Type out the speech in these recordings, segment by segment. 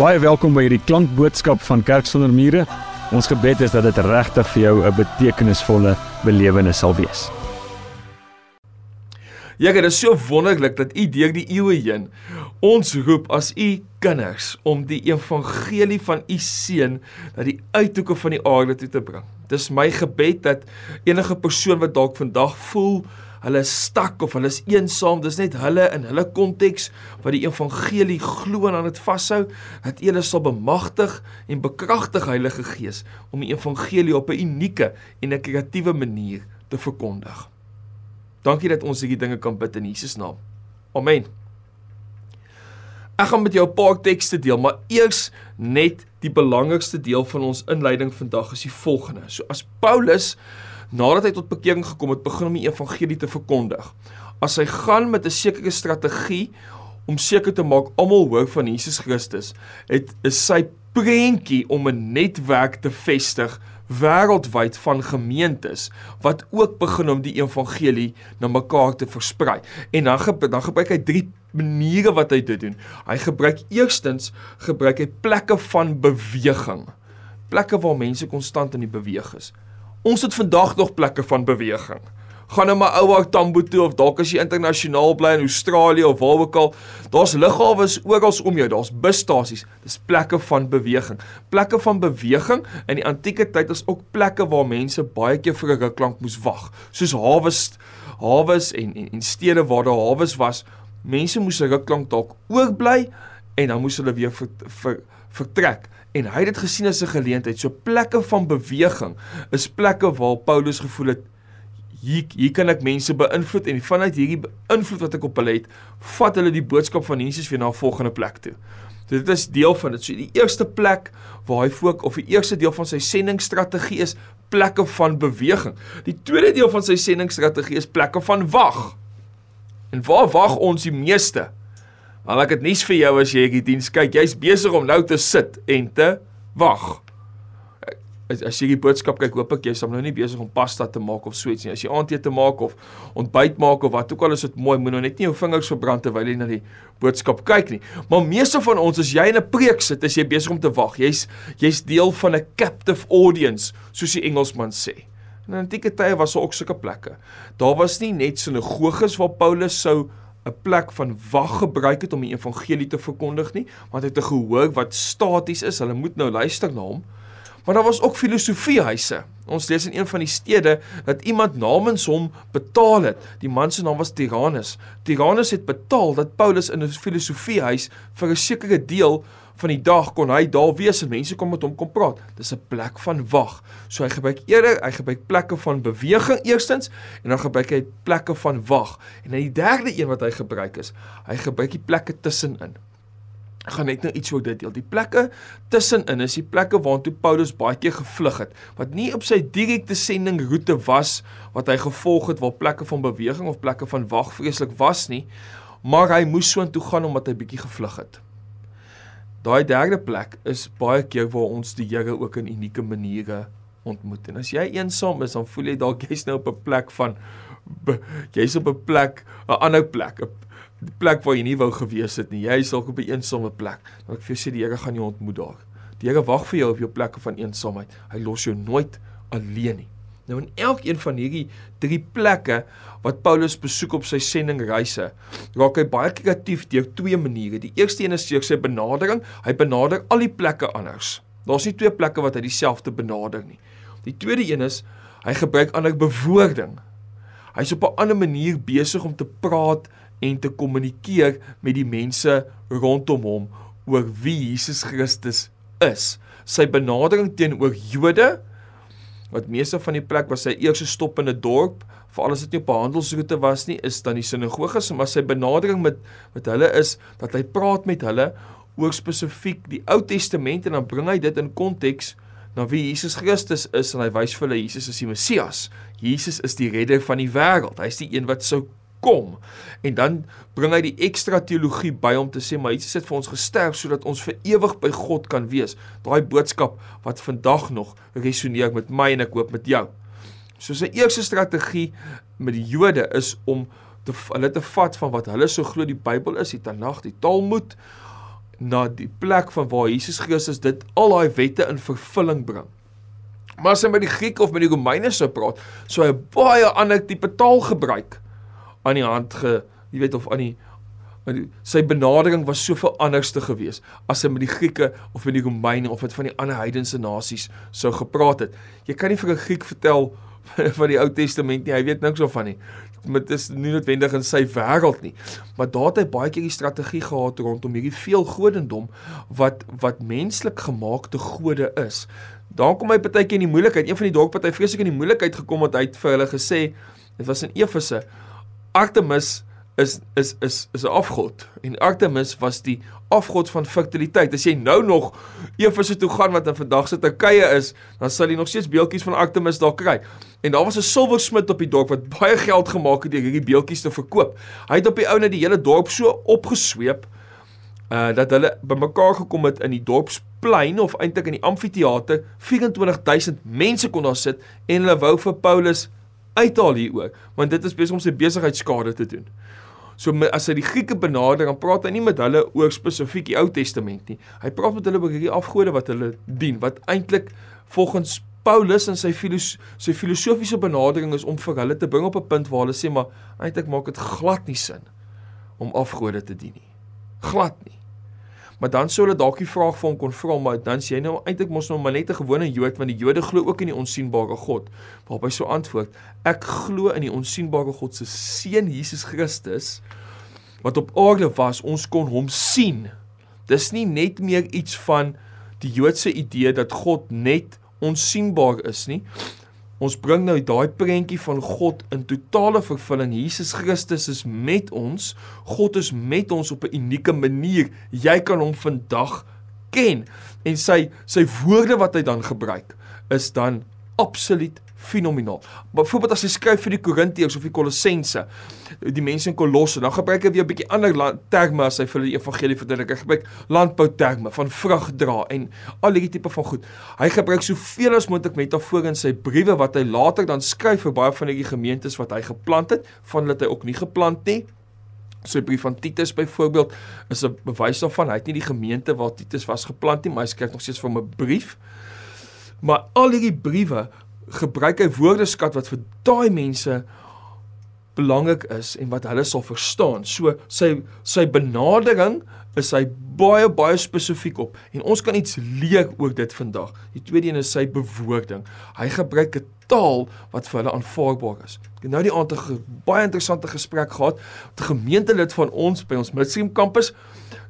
Baie welkom by hierdie klankboodskap van Kerk sonder mure. Ons gebed is dat dit regtig vir jou 'n betekenisvolle belewenis sal wees. Ja, dit is so wonderlik dat u deur die eeue heen ons roep as u kinders om die evangelie van u seun na die uithoeke van die aarde toe te bring. Dis my gebed dat enige persoon wat dalk vandag voel hulle is stak of hulle is eensaam, dis net hulle in hulle konteks wat die evangelie glo en aan dit vashou, dat hulle sal bemagtig en bekragtig Heilige Gees om die evangelie op 'n unieke en 'n kreatiewe manier te verkondig. Dankie dat ons hierdie dinge kan bid in Jesus naam. Amen. Ek gaan met jou 'n paar tekste deel, maar eers net die belangrikste deel van ons inleiding vandag is die volgende. So as Paulus nadat hy tot bekering gekom het, begin om die evangelie te verkondig. As hy gaan met 'n sekere strategie om seker te maak almal hoor van Jesus Christus, het is sy prentjie om 'n netwerk te vestig wêreldwyd van gemeentes wat ook begin om die evangelie na mekaar te versprei. En dan ge, dan gebruik hy drie maniere wat hy dit doen. Hy gebruik eerstens gebruik hy plekke van beweging. Plekke waar mense konstant in die beweeg is. Ons het vandag nog plekke van beweging. Gaan na my ouma Tambo toe of dalk as jy internasionaal bly in Australië of waar ook al, daar's lughawes oral om jou, daar's busstasies. Dis plekke van beweging. Plekke van beweging in die antieke tyd is ook plekke waar mense baie keer vir 'n ruk lank moes wag, soos hawes, hawes en en, en stede waar daar hawes was. Mense moes 'n ruk lank dalk oorbly en dan moes hulle weer ver, ver, vertrek en hy het dit gesien as 'n geleentheid. So plekke van beweging is plekke waar Paulus gevoel het hier hier kan ek mense beïnvloed en vanuit hierdie invloed wat ek op hulle het, vat hulle die boodskap van Jesus weer na 'n volgende plek toe. Dit is deel van dit. So die eerste plek waar hy fokus of die eerste deel van sy sendingstrategie is plekke van beweging. Die tweede deel van sy sendingstrategie is plekke van wag. En waar wag ons die meeste? Maar ek het nuus vir jou as jy hierdie diens kyk. Jy's besig om nou te sit en te wag. As, as jy die boodskap kyk, hoop ek jy's nou nie besig om pasta te maak of so iets nie. As jy aandete maak of ontbyt maak of wat ook al is dit mooi, moet nou net nie jou vingers verbrand terwyl jy na die boodskap kyk nie. Maar meeste van ons as jy in 'n preek sit, is jy besig om te wag. Jy's jy's deel van 'n captive audience, soos die Engelsman sê. In antieke tye was daar ook sulke plekke. Daar was nie net sinagoges waar Paulus sou 'n plek van wag gebruik het om die evangelie te verkondig nie, want hy het 'n gehoor wat staties is. Hulle moet nou luister na hom. Maar daar was ook filosofiehuise. Ons lees in een van die stede dat iemand namens hom betaal het. Die man se naam was Tyrannus. Tyrannus het betaal dat Paulus in 'n filosofiehuis vir 'n sekere deel van die dag kon hy daar wees en mense kom met hom kom praat. Dis 'n plek van wag. So hy gebruik eerder, hy gebruik plekke van beweging eerstens en dan gebruik hy plekke van wag. En dan die derde een wat hy gebruik is, hy gebruik die plekke tussenin. Ek gaan net nou iets oor dit deel. Die plekke tussenin is die plekke waartoe Paulus baie keer gevlug het, wat nie op sy direkte sendingroete was wat hy gevolg het waar plekke van beweging of plekke van wag vreeslik was nie, maar hy moes so intoe gaan omdat hy bietjie gevlug het. Daai derde plek is baie keer waar ons die Here ook in unieke maniere ontmoet. En as jy eensaam is, dan voel jy dalk jy's nou op 'n plek van jy's op 'n plek, 'n ander plek, 'n plek waar jy nie wou gewees het nie. Jy's dalk op 'n eensame plek. Dan ek vir jou sê die Here gaan jou ontmoet daar. Die Here wag vir jou op jou plekke van eensaamheid. Hy los jou nooit alleen nie. Nou in elkeen van hierdie drie plekke wat Paulus besoek op sy sendingreise, raak hy baie kreatief deur twee maniere. Die eerste een is deur sy benadering. Hy benader al die plekke anders. Daar's nie twee plekke wat hy dieselfde benader nie. Die tweede een is hy gebruik ander bewoording. Hy's op 'n ander manier besig om te praat en te kommunikeer met die mense rondom hom oor wie Jesus Christus is. Sy benadering teenoor Jode wat meeste van die plek was sy eerste stop in 'n dorp, veral as dit nie op 'n handelsroete was nie, is dan die sinagoges, maar sy benadering met met hulle is dat hy praat met hulle oor spesifiek die Ou Testament en dan bring hy dit in konteks na wie Jesus Christus is en hy wys vir hulle Jesus is die Messias. Jesus is die redder van die wêreld. Hy's die een wat sou kom. En dan bring hy die ekstra teologie by om te sê maar Jesus het vir ons gesterf sodat ons vir ewig by God kan wees. Daai boodskap wat vandag nog resoneer met my en ek hoop met jou. So sy eerste strategie met die Jode is om te hulle te vat van wat hulle so glo die Bybel is, die Tanakh, die Talmud na die plek van waar Jesus Christus dit al daai wette in vervulling bring. Maar as hy met die Grieke of met die Romeine sou praat, sou hy baie ander tipe taal gebruik aan die hand ge, jy weet of aan die sy benadering was soveel anders te gewees as hy met die Grieke of met die Romeine of met van die ander heidense nasies sou gepraat het. Jy kan nie vir 'n Griek vertel van die Ou Testament nie, hy weet niks of van nie. Dit is nie noodwendig in sy wêreld nie. Maar daar het hy baie keer die strategie gehad rondom hierdie veelgodendom wat wat menslik gemaakte gode is. Daar kom hy partykeer in die moeilikheid. Een van die dorpparty vreeslik in die moeilikheid gekom het uit vir hulle gesê, dit was in Efese, Artemis is is is is 'n afgod en Artemis was die afgod van fertiliteit. As jy nou nog Efese toe gaan wat in vandag se Turkye is, dan sal jy nog steeds beeldjies van Artemis daar kry. En daar was 'n silversmid op die dorp wat baie geld gemaak het deur hierdie beeldjies te verkoop. Hy het op die ou net die hele dorp so opgesweep uh dat hulle bymekaar gekom het in die dorpsplein of eintlik in die amfitheater 24000 mense kon daar sit en hulle wou vir Paulus uithaal hieroor want dit is besig om sy besigheidskade te doen. So as hy die Grieke benader, dan praat hy nie met hulle oor spesifiek die Ou Testament nie. Hy praat met hulle oor hierdie afgode wat hulle dien, wat eintlik volgens Paulus en sy filos sy filosofiese benadering is om vir hulle te bring op 'n punt waar hulle sê maar eintlik maak dit glad nie sin om afgode te dien nie. Glad nie. Maar dan sou hulle dalk die vraag vir hom kon vra, maar dan sê jy nou eintlik mos nou maar net 'n gewone Jood want die Jode glo ook in die onsigbare God. Waarop hy so antwoord: Ek glo in die onsigbare God se seun Jesus Christus wat op aarde was, ons kon hom sien. Dis nie net meer iets van die Joodse idee dat God net onsigbaar is nie. Ons bring nou daai prentjie van God in totale vervulling. Jesus Christus is met ons. God is met ons op 'n unieke manier. Jy kan hom vandag ken en sy sy woorde wat hy dan gebruik is dan absoluut fenomenaal. Byvoorbeeld as hy skryf vir die Korintiërs of die Kolossense, die mense in Kolosse, dan gebruik hy weer 'n bietjie ander terme as hy vir die evangelie verduidelik. Hy gebruik landbou terme van vrug dra en al hierdie tipe van goed. Hy gebruik soveel as moontlik metafore in sy briewe wat hy later dan skryf vir baie van hierdie gemeentes wat hy geplant het, van het hy ook nie geplant nie. Sy brief van Titus byvoorbeeld is 'n bewys daarvan. Hy het nie die gemeente waar Titus was geplant nie, maar hy skryf nog steeds vir 'n brief. Maar al hierdie briewe gebruik hy woordeskat wat vir daai mense belangrik is en wat hulle sal verstaan. So sy sy benadering is hy baie baie spesifiek op en ons kan iets leer oor dit vandag. Die tweede een is sy bewoording. Hy gebruik 'n taal wat vir hulle aanvaarbaar is. Ek het nou die aand 'n baie interessante gesprek gehad met 'n gemeentelid van ons by ons Midstream kampus.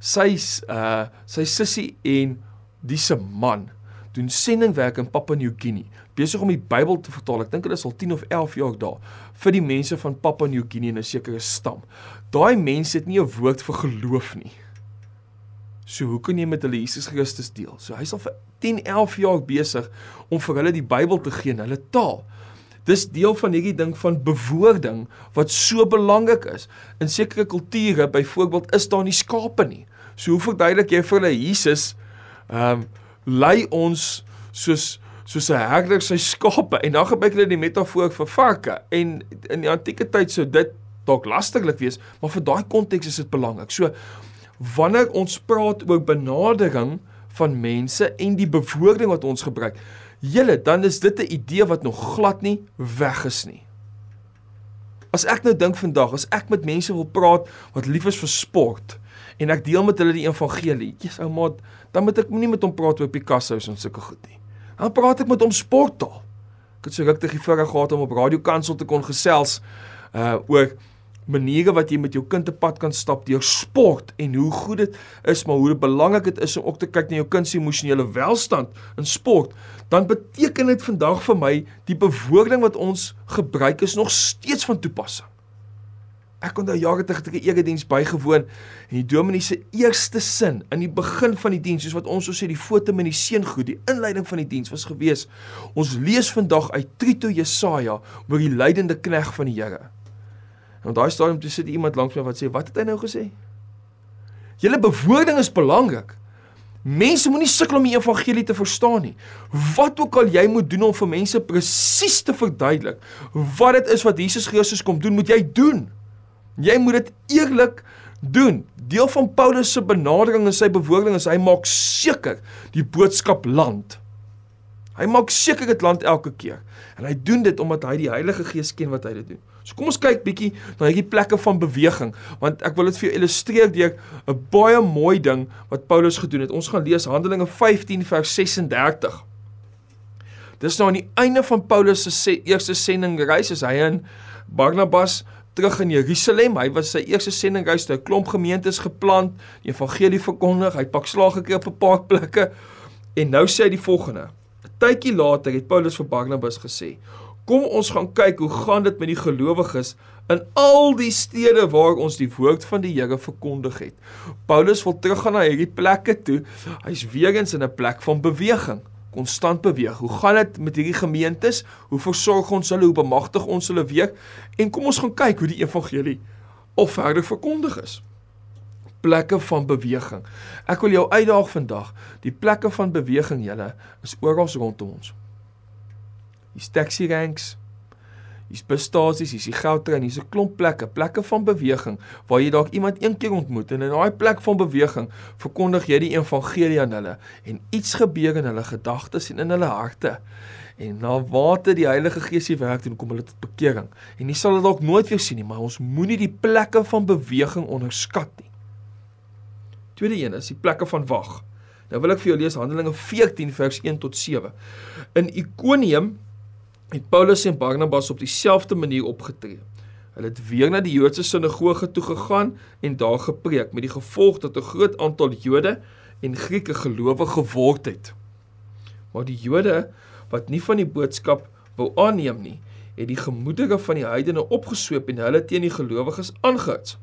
Sy uh sy sussie en dis 'n man doen sendingwerk in Papua New Guinea besig om die Bybel te vertaal. Ek dink hulle is al 10 of 11 jaar daar vir die mense van Papua New Guinea in 'n sekere stam. Daai mense het nie 'n woord vir geloof nie. So hoe kan jy met hulle Jesus Christus deel? So hy's al vir 10, 11 jaar besig om vir hulle die Bybel te gee in hulle taal. Dis deel van hierdie ding van bewoording wat so belangrik is. In sekere kulture, byvoorbeeld, is daar nie skape nie. So hoe verduidelik jy vir hulle Jesus ehm um, lei ons soos soos 'n herder sy skape en dan gebruik hulle die metafoor vir varke en in die antieke tyd sou dit dalk lastiglik wees maar vir daai konteks is dit belangrik. So wanneer ons praat oor benadering van mense en die bewoording wat ons gebruik, julle dan is dit 'n idee wat nog glad nie weg is nie. As ek nou dink vandag, as ek met mense wil praat wat lief is vir sport en ek deel met hulle die evangelie, Jesus ou maat, dan moet ek nie met hom praat oor Picasso en sulke goed nie. Dan praat ek met hom sporttaal. Ek het so ruk te gefore gehad om op Radio Kansel te kon gesels uh oor maniere wat jy met jou kind te pad kan stap deur sport en hoe goed dit is maar hoe belangrik dit is om ook te kyk na jou kind se emosionele welstand in sport dan beteken dit vandag vir my die bewoording wat ons gebruik is nog steeds van toepassing Ek daai jare terug 'n erediens bygewoon en die dominee se eerste sin in die begin van die diens, soos wat ons so sê die foto met die seëngoed, die inleiding van die diens was gewees. Ons lees vandag uit Trito Jesaja oor die lydende knegg van die Here. En daai stadium toe sit iemand langs my wat sê, "Wat het hy nou gesê?" Julle bewoording is belangrik. Mense moenie sukkel om die evangelie te verstaan nie. Wat ook al jy moet doen om vir mense presies te verduidelik wat dit is wat Jesus Christus kom doen, moet jy doen. Jy moet dit eerlik doen. Deel van Paulus se benadering en sy bewoording is hy maak seker die boodskap land. Hy maak seker dit land elke keer. En hy doen dit omdat hy die Heilige Gees ken wat hy dit doen. So kom ons kyk bietjie na hierdie plekke van beweging, want ek wil dit vir jou illustreer deur 'n baie mooi ding wat Paulus gedoen het. Ons gaan lees Handelinge 15 vers 36. Dis nou aan die einde van Paulus se eerste sendingreis, is hy in Barnabas terug in Jerusalem. Hy was sy eerste sendingreis, hy het 'n klomp gemeentes geplant, die evangelie verkondig, hy pak slag gekry op 'n paar plekke. En nou sê hy die volgende: tydjie later het Paulus vir Barnabas gesê: "Kom ons gaan kyk hoe gaan dit met die gelowiges in al die stede waar ons die woord van die Here verkondig het." Paulus wil teruggaan na hierdie plekke toe. Hy's weer eens in 'n plek van beweging konstant beweeg. Hoe gaan dit met hierdie gemeentes? Hoe versorg ons hulle? Hoe bemagtig ons hulle weer? En kom ons gaan kyk hoe die evangelie of verder verkondig is plekke van beweging. Ek wil jou uitdaag vandag. Die plekke van beweging julle is oral rondom ons. Hier's taxi ranks. Hier's busstasies, hier's die goudtrein, hier's 'n klomp plekke, plekke van beweging waar jy dalk iemand een keer ontmoet en in daai plek van beweging verkondig jy die evangelie aan hulle en iets gebeur in hulle gedagtes en in hulle harte. En na water die Heilige Gees se werk doen kom hulle tot bekering. En jy sal dit dalk nooit weer sien nie, maar ons moenie die plekke van beweging onderskat nie. Tweede een is die plekke van wag. Nou wil ek vir jou lees Handelinge 14 vers 1 tot 7. In Ikonium het Paulus en Barnabas op dieselfde manier opgetree. Hulle het weer na die Joodse sinagoge toe gegaan en daar gepreek met die gevolg dat 'n groot aantal Jode en Grieke gelowig geword het. Maar die Jode wat nie van die boodskap wou aanneem nie, het die gemoedere van die heidene opgesweep en hulle teen die gelowiges aangehits.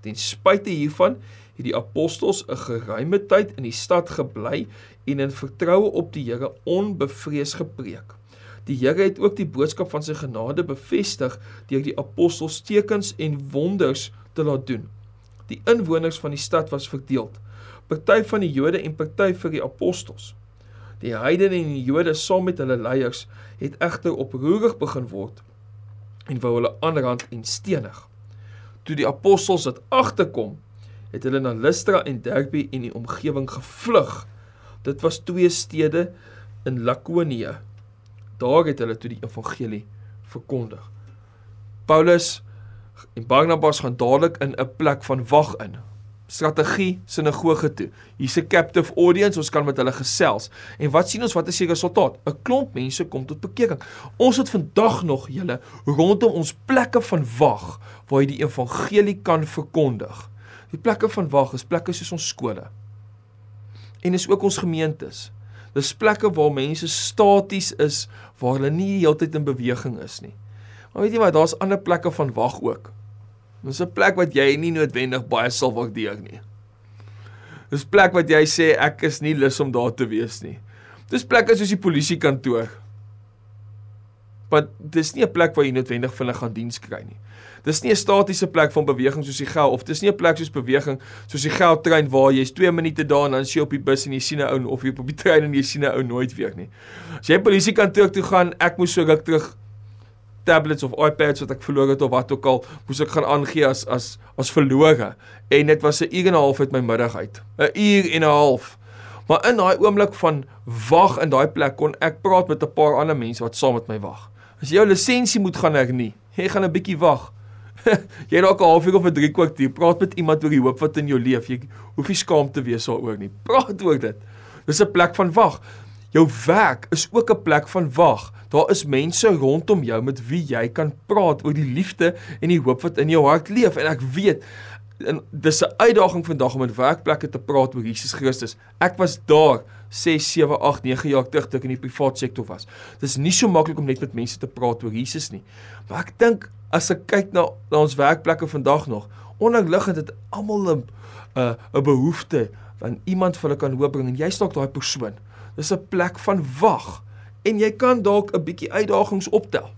Ten spyte hiervan het die apostels 'n geruime tyd in die stad gebly en in vertroue op die Here onbevrees gepreek. Die Here het ook die boodskap van sy genade bevestig deur die apostels tekens en wonders te laat doen. Die inwoners van die stad was verdeel. Party van die Jode en party vir die apostels. Die heidene en die Jode saam met hulle leiers het egter oproerig begin word en wou hulle aanrand en stenig. Toe die apostels dit agterkom, het hulle na Lystra en Derbe en die omgewing gevlug. Dit was twee stede in Lakonia. Daar het hulle toe die evangelie verkondig. Paulus en Barnabas gaan dadelik in 'n plek van wag in. Strategie sinagoge toe. Hier's 'n captive audience, ons kan met hulle gesels. En wat sien ons wat is die resultaat? 'n Klomp mense kom tot bekering. Ons het vandag nog julle rondom ons plekke van wag waar jy die evangelie kan verkondig. Die plekke van wag is plekke soos ons skole. En is ook ons gemeentes. Dis plekke waar mense staties is, waar hulle nie heeltyd in beweging is nie. Maar weet jy wat, daar's ander plekke van wag ook. Dis 'n plek wat jy nie noodwendig baie sal waardeer nie. Dis plek wat jy sê ek is nie lus om daar te wees nie. Dis plekke soos die polisiekantoor. Want dis nie 'n plek waar jy noodwendig vir hulle gaan diens kry nie. Dis nie 'n statiese plek van beweging soos die geld of dis nie 'n plek soos beweging soos die geldtrein waar jy's 2 minute daar en dan sien jy op die bus en jy sien 'n ou of jy op die trein en jy sien 'n ou nooit weer nie. As jy polisiekantoor toe gaan, ek moes ruk terug tablets of iPads wat ek verloor het of wat ook al, moes ek gaan aangee as as as verlore en dit was 'n uur en 'n half uit my middag uit. 'n Uur en 'n half. Maar in daai oomblik van wag in daai plek kon ek praat met 'n paar ander mense wat saam met my wag. As jy jou lisensie moet gaan hernie, jy gaan 'n bietjie wag. jy dalk 'n halfuur of 'n 3 kwartier praat met iemand oor die hoop wat in jou leef. Jy hoef nie skaam te wees daaroor nie. Praat oor dit. Dis 'n plek van wag. Jou werk is ook 'n plek van wag. Daar is mense rondom jou met wie jy kan praat oor die liefde en die hoop wat in jou hart leef en ek weet en dis 'n uitdaging vandag om in werkplekke te praat oor Jesus Christus. Ek was daar 6, 7, 8, 9 jaar terug toe ek in die privaat sektor was. Dis nie so maklik om net met mense te praat oor Jesus nie. Maar ek dink as ek kyk na, na ons werkplekke vandag nog, onderliggend het almal 'n 'n 'n behoefte aan iemand vir hulle kan hoop bring en jy's dalk daai persoon. Dis 'n plek van wag en jy kan dalk 'n bietjie uitdagings optel.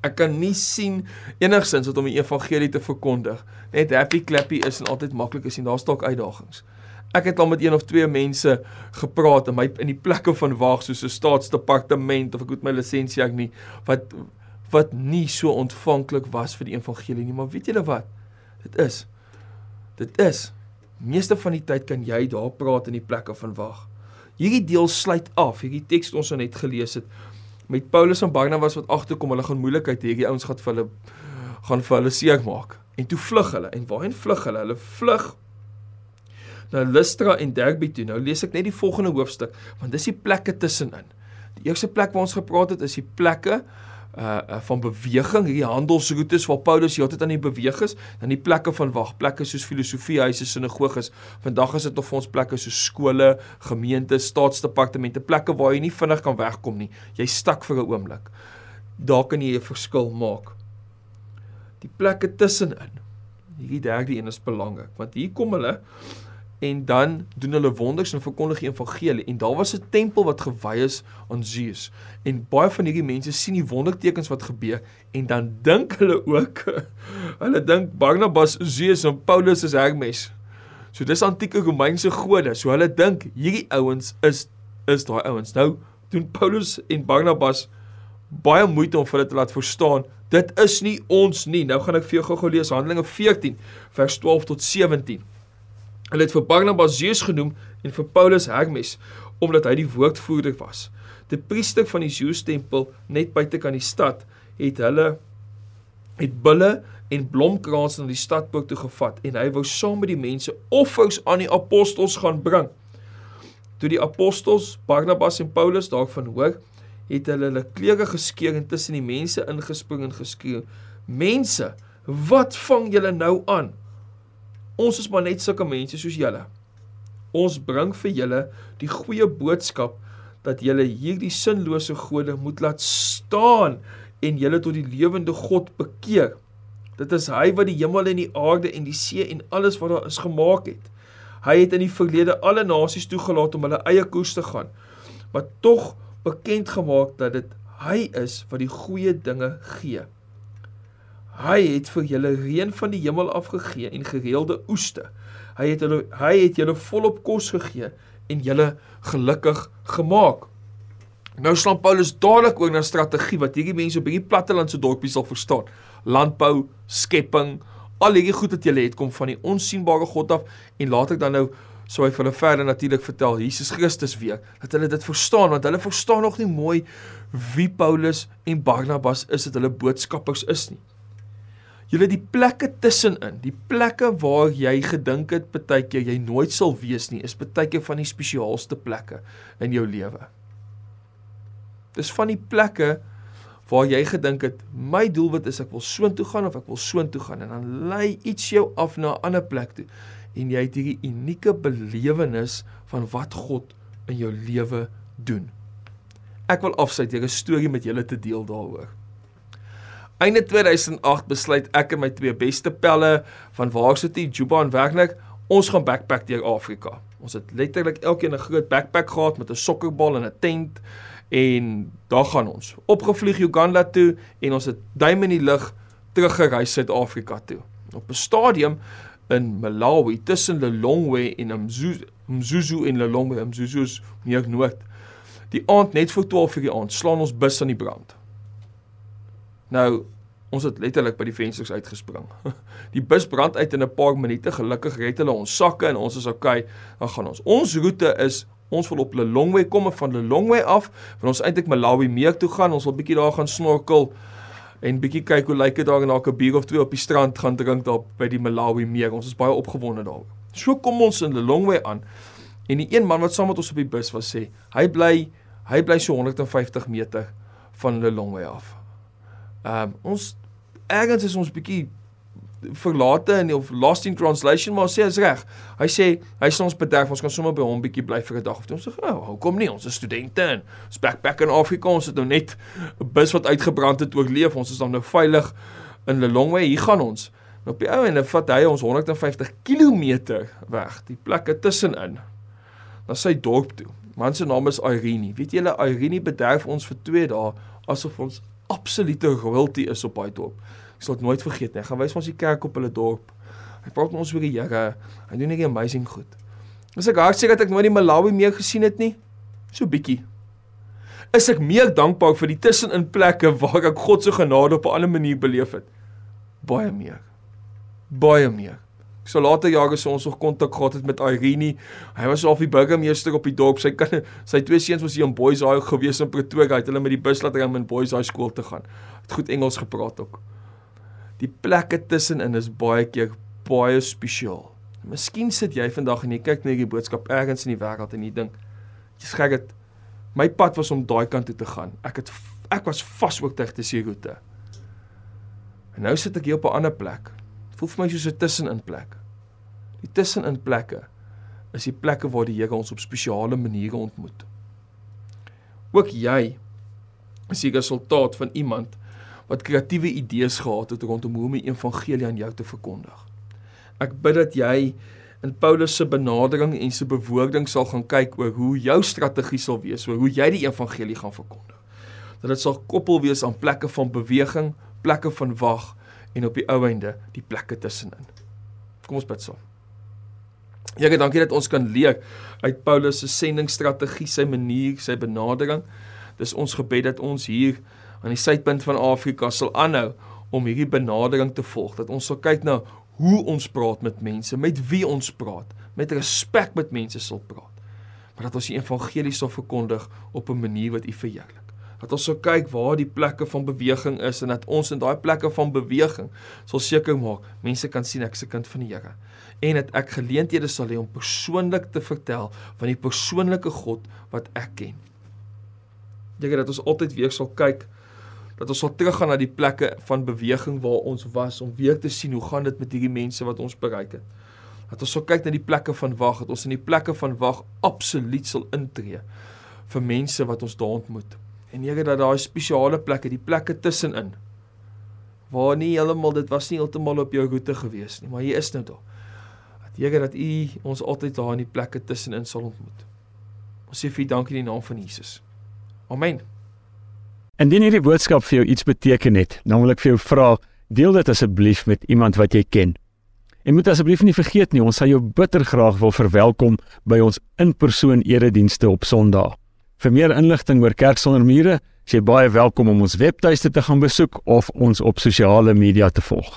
Ek kan nie sien enigsins wat om die evangelie te verkondig. Net happy clappy is en altyd maklik is en daar's dalk uitdagings. Ek het al met een of twee mense gepraat in my in die plekke van wag soos 'n staatsdepartement of ek het my lisensie ek nie wat wat nie so ontvanklik was vir die evangelie nie, maar weet julle wat? Dit is Dit is meeste van die tyd kan jy daar praat in die plekke van wag. Hierdie deel sluit af, hierdie teks ons net gelees het met Paulus en Barnabas wat agterkom, hulle gaan moeilikheid hê, hierdie ouens gaan vir hulle gaan vir hulle seek maak. En toe vlug hulle. En waarheen vlug hulle? Hulle vlug na Lystra en Derbe toe. Nou lees ek net die volgende hoofstuk, want dis die plekke tussenin. Die eerste plek waar ons gepraat het is die plekke uh, uh van beweging, hierdie handelsroetes waar Paulus heeltyd aan die beweeg is, dan die plekke van wag, plekke soos filosofiehuise, sinagoges. Vandag is dit of ons plekke soos skole, gemeentes, staatsdepartemente, plekke waar jy nie vinnig kan wegkom nie. Jy stak vir 'n oomblik. Daar kan jy 'n verskil maak. Die plekke tussenin. Hierdie derde een is belangrik, want hier kom hulle en dan doen hulle wonders en verkondig die evangelie. En daar was 'n tempel wat gewy is aan Zeus en baie van hierdie mense sien die wondertekens wat gebeur en dan dink hulle ook hulle dink Barnabas Zeus en Paulus is Hermes. So dis antieke Romeinse gode. So hulle dink hierdie ouens is is daai ouens. Nou doen Paulus en Barnabas baie moeite om vir hulle te laat verstaan dit is nie ons nie. Nou gaan ek vir jou gou-gou lees Handelinge 14 vers 12 tot 17 Hulle het vir Barnabas Zeus genoem en vir Paulus Hermes omdat hy die woordvoerder was. Die priester van die Zeus tempel net buite kan die stad het hulle het bulle en blomkrans na die stadpoort toe gevat en hy wou saam met die mense offers aan die apostels gaan bring. Toe die apostels Barnabas en Paulus daarvan hoor, het hulle hulle klere geskeur en tussen die mense ingespring en geskreeu: "Mense, wat vang julle nou aan?" Ons is maar net sulke mense soos julle. Ons bring vir julle die goeie boodskap dat julle hierdie sinlose gode moet laat staan en julle tot die lewende God bekeer. Dit is hy wat die hemel en die aarde en die see en alles wat daar is gemaak het. Hy het in die verlede alle nasies toegelaat om hulle eie koers te gaan, maar tog bekend gemaak dat dit hy is wat die goeie dinge gee. Hy het vir julle reën van die hemel afgegee en gereelde oeste. Hy het hulle hy het julle volop kos gegee en julle gelukkig gemaak. Nou slaan Paulus dadelik oor na strategie wat hierdie mense op hierdie plattelandse dorpies sal verstaan. Landbou, skepping, al hierdie goed wat julle het kom van die onsigbare God af en laat ek dan nou sou hy vir hulle verder natuurlik vertel Jesus Christus weer dat hulle dit verstaan want hulle verstaan nog nie mooi wie Paulus en Barnabas is dat hulle boodskappers is nie. Julle die plekke tussenin, die plekke waar jy gedink het baie keer jy nooit sal wees nie, is baie keer van die spesiaalste plekke in jou lewe. Dis van die plekke waar jy gedink het my doelwit is ek wil soontoe gaan of ek wil soontoe gaan en dan lei iets jou af na 'n ander plek toe en jy het hierdie unieke belewenis van wat God in jou lewe doen. Ek wil afsluit deur 'n storie met julle te deel daaroor. Einde 2008 besluit ek en my twee beste pelle van Varsity Juba en werklik ons gaan backpack deur Afrika. Ons het letterlik elkeen 'n groot backpack gehad met 'n sokkerbal en 'n tent en daar gaan ons. Opgevlieg Uganda toe en ons het duim in die lug teruggereis Suid-Afrika toe. Op 'n stadium in Malawi tussen Lilongwe en Mzuzu, Mzuzu en Lilongwe, Mzuzu is meer noord. Die aand net voor 12:00 die aand slaan ons bus aan die brand. Nou, ons het letterlik by die vensters uitgespring. Die bus brand uit in 'n paar minute. Gelukkig red hulle ons sakke en ons is okay. Dan gaan ons. Ons roete is ons wil op Lilongwe kom en van Lilongwe af, van ons eintlik Malawi meer toe gaan. Ons wil bietjie daar gaan snorkel en bietjie kyk hoe lyk dit daar en dalk 'n bier of twee op die strand gaan drink daar by die Malawi meer. Ons is baie opgewonde daaroor. So kom ons in Lilongwe aan. En die een man wat saam met ons op die bus was sê, hy bly hy bly so 150 meter van Lilongwe af. Ehm um, ons ergens is ons bietjie verlate in of lost in translation maar sê is reg. Hy sê hy sê ons bederf ons kan sommer by hom bietjie bly vir 'n dag of twee. Ons sê, "Oh, hoekom nie? Ons is studente en ons backpack in Afrika. Ons het nou net 'n bus wat uitgebrand het oorleef. Ons is dan nou veilig in Lilongwe. Hier gaan ons." En op die ou en dan vat hy ons 150 km weg, die plekke tussenin. Na sy dorp toe. Man se naam is Irene. Weet julle Irene bederf ons vir 2 dae asof ons absolute royalty is op daai dorp. Ek sal dit nooit vergeet nie. Ek gaan wys ons die kerk op hulle dorp. Hy praat met ons oor die Here. Hy doen net amazing goed. Is ek hartseker dat ek nooit die Malawi meer gesien het nie? So bietjie. Is ek meer dankbaar vir die tussenin plekke waar ek God se genade op 'n ander manier beleef het? Baie meer. Baie meer. So later jare sou ons nog kontak gehad het met Irene. Hy was al die burgemeester op die dorp. Sy kan sy twee seuns was hier in Boys High gewees in Pretoria. Hy het hulle met die bus laat ry om in Boys High skool te gaan. Het goed Engels gepraat ook. Die plekke tussenin is baie keer baie spesiaal. Miskien sit jy vandag en jy kyk net hierdie boodskap ergens in die wêreld en jy dink, "Jy's gek dit my pad was om daai kant toe te gaan. Ek het ek was vas ook tegen die roete. En nou sit ek hier op 'n ander plek. Voel vir my soos 'n tussenin plek. Die tussenin plekke is die plekke waar die Here ons op spesiale maniere ontmoet. Ook jy is die resultaat van iemand wat kreatiewe idees gehad het rondom hoe om die evangelie aan jou te verkondig. Ek bid dat jy in Paulus se benadering en se bewoording sal gaan kyk oor hoe jou strategie sal wees, oor hoe jy die evangelie gaan verkondig. Dat dit sal koppel wees aan plekke van beweging, plekke van wag en op die ou einde die plekke tussenin. Kom ons bid saam. Here, dankie dat ons kan leer uit Paulus se sendingsstrategie, sy manier, sy benadering. Dis ons gebed dat ons hier aan die suidpunt van Afrika sal aanhou om hierdie benadering te volg. Dat ons sal kyk na hoe ons praat met mense, met wie ons praat, met respek met mense sal praat. Maar dat ons die evangelie sal verkondig op 'n manier wat U verheerlik. Dat ons sal kyk waar die plekke van beweging is en dat ons in daai plekke van beweging sal seker maak mense kan sien ek se kind van die Here en dat ek geleenthede sal hê om persoonlik te vertel van die persoonlike God wat ek ken. Dink dat ons altyd weer sal kyk dat ons sal teruggaan na die plekke van beweging waar ons was om weer te sien hoe gaan dit met hierdie mense wat ons bereik het. Dat ons sal kyk na die plekke van wag, dat ons in die plekke van wag absoluut sal intree vir mense wat ons daar ontmoet. En Here dat daai spesiale plekke, die plekke tussenin waar nie heeltemal dit was nie heeltemal op jou roete gewees nie, maar jy is nou daar. Dat Here dat U ons altyd daar in die plekke tussenin sal ontmoet. Ons sê vir U dankie in die naam van Jesus. Amen. Indien hierdie boodskap vir jou iets beteken het, ek vir jou vra, deel dit asseblief met iemand wat jy ken. En moet asseblief nie vergeet nie, ons sal jou bitter graag wil verwelkom by ons in-persoon eredienste op Sondag. Vir meer inligting oor Kerk sonder mure, is jy baie welkom om ons webtuiste te gaan besoek of ons op sosiale media te volg.